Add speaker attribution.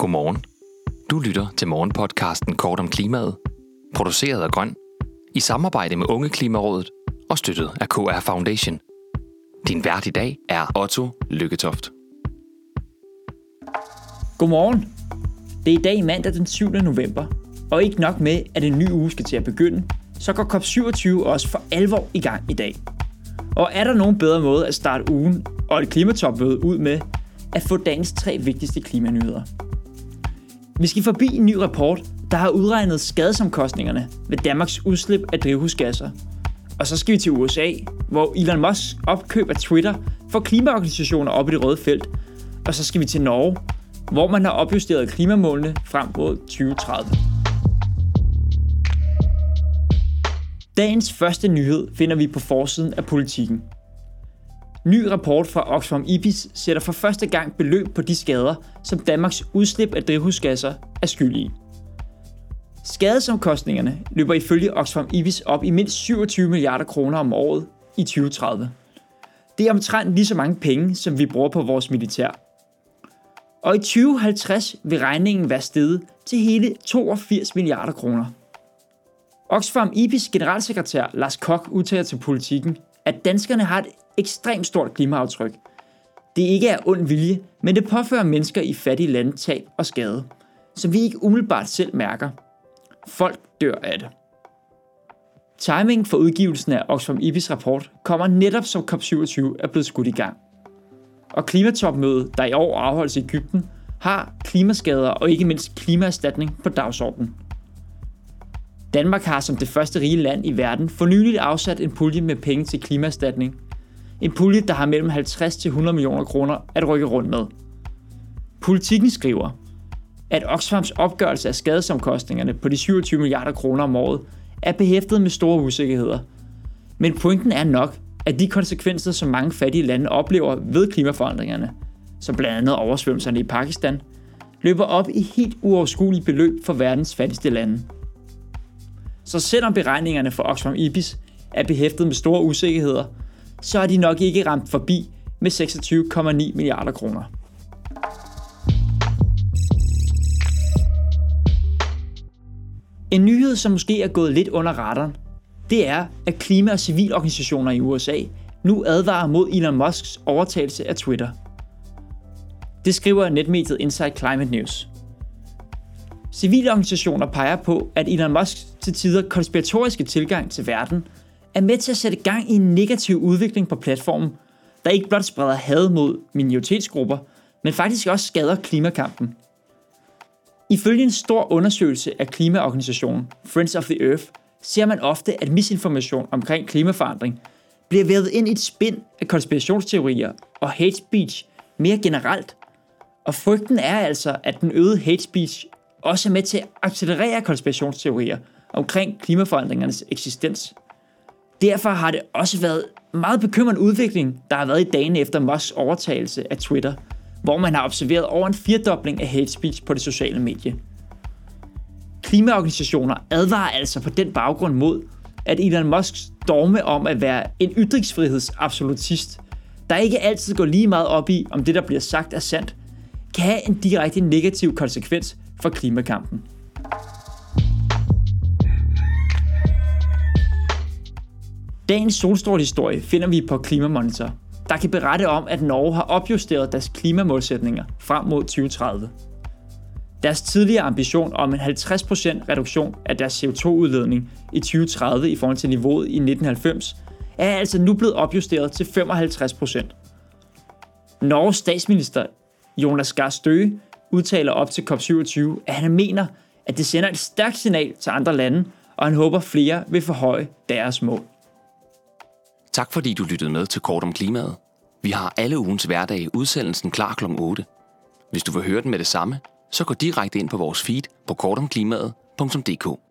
Speaker 1: Godmorgen. Du lytter til morgenpodcasten Kort om klimaet, produceret af Grøn, i samarbejde med Unge Klimarådet og støttet af KR Foundation. Din vært i dag er Otto Lykketoft.
Speaker 2: Godmorgen. Det er i dag mandag den 7. november, og ikke nok med, at en ny uge skal til at begynde, så går COP27 også for alvor i gang i dag. Og er der nogen bedre måde at starte ugen og et klimatopmøde ud med, at få dagens tre vigtigste klimanyheder. Vi skal forbi en ny rapport, der har udregnet skadesomkostningerne ved Danmarks udslip af drivhusgasser. Og så skal vi til USA, hvor Elon Musk opkøber Twitter for klimaorganisationer op i det røde felt. Og så skal vi til Norge, hvor man har opjusteret klimamålene frem mod 2030. Dagens første nyhed finder vi på forsiden af politikken. Ny rapport fra Oxfam IBIS sætter for første gang beløb på de skader, som Danmarks udslip af drivhusgasser er skyldige. Skadesomkostningerne løber ifølge Oxfam IBIS op i mindst 27 milliarder kroner om året i 2030. Det er omtrent lige så mange penge, som vi bruger på vores militær. Og i 2050 vil regningen være steget til hele 82 milliarder kroner. Oxfam IBIS generalsekretær Lars Kok udtaler til politikken, at danskerne har et ekstremt stort klimaaftryk. Det ikke er ond vilje, men det påfører mennesker i fattige lande tab og skade, som vi ikke umiddelbart selv mærker. Folk dør af det. Timing for udgivelsen af Oxfam IBIS rapport kommer netop som COP27 er blevet skudt i gang. Og klimatopmødet, der i år afholdes i Ægypten, har klimaskader og ikke mindst klimaerstatning på dagsordenen. Danmark har som det første rige land i verden for nylig afsat en pulje med penge til klimaerstatning. En pulje, der har mellem 50 til 100 millioner kroner at rykke rundt med. Politikken skriver, at Oxfams opgørelse af skadesomkostningerne på de 27 milliarder kroner om året er behæftet med store usikkerheder. Men pointen er nok, at de konsekvenser, som mange fattige lande oplever ved klimaforandringerne, som blandt andet oversvømmelserne i Pakistan, løber op i helt uoverskuelige beløb for verdens fattigste lande. Så selvom beregningerne for Oxfam IBIS er behæftet med store usikkerheder, så har de nok ikke ramt forbi med 26,9 milliarder kroner. En nyhed, som måske er gået lidt under radaren, det er, at klima- og civilorganisationer i USA nu advarer mod Elon Musks overtagelse af Twitter. Det skriver netmediet Inside Climate News. Civile organisationer peger på, at Elon Musks til tider konspiratoriske tilgang til verden er med til at sætte gang i en negativ udvikling på platformen, der ikke blot spreder had mod minoritetsgrupper, men faktisk også skader klimakampen. Ifølge en stor undersøgelse af klimaorganisationen Friends of the Earth, ser man ofte, at misinformation omkring klimaforandring bliver vævet ind i et spind af konspirationsteorier og hate speech mere generelt. Og frygten er altså, at den øgede hate speech også er med til at accelerere konspirationsteorier omkring klimaforandringernes eksistens. Derfor har det også været meget bekymrende udvikling, der har været i dagene efter Musks overtagelse af Twitter, hvor man har observeret over en firdobling af hate speech på det sociale medie. Klimaorganisationer advarer altså på den baggrund mod, at Elon Musks dogme om at være en ytringsfrihedsabsolutist, der ikke altid går lige meget op i, om det, der bliver sagt, er sandt, kan have en direkte negativ konsekvens for klimakampen. Dagens solstrålehistorie finder vi på Klimamonitor, der kan berette om, at Norge har opjusteret deres klimamålsætninger frem mod 2030. Deres tidligere ambition om en 50% reduktion af deres CO2-udledning i 2030 i forhold til niveauet i 1990 er altså nu blevet opjusteret til 55%. Norges statsminister Jonas Gahr Støge udtaler op til COP27, at han mener, at det sender et stærkt signal til andre lande, og han håber flere vil forhøje deres mål.
Speaker 1: Tak fordi du lyttede med til Kort om klimaet. Vi har alle ugens hverdage udsendelsen klar kl. 8. Hvis du vil høre den med det samme, så gå direkte ind på vores feed på kortomklimaet.dk.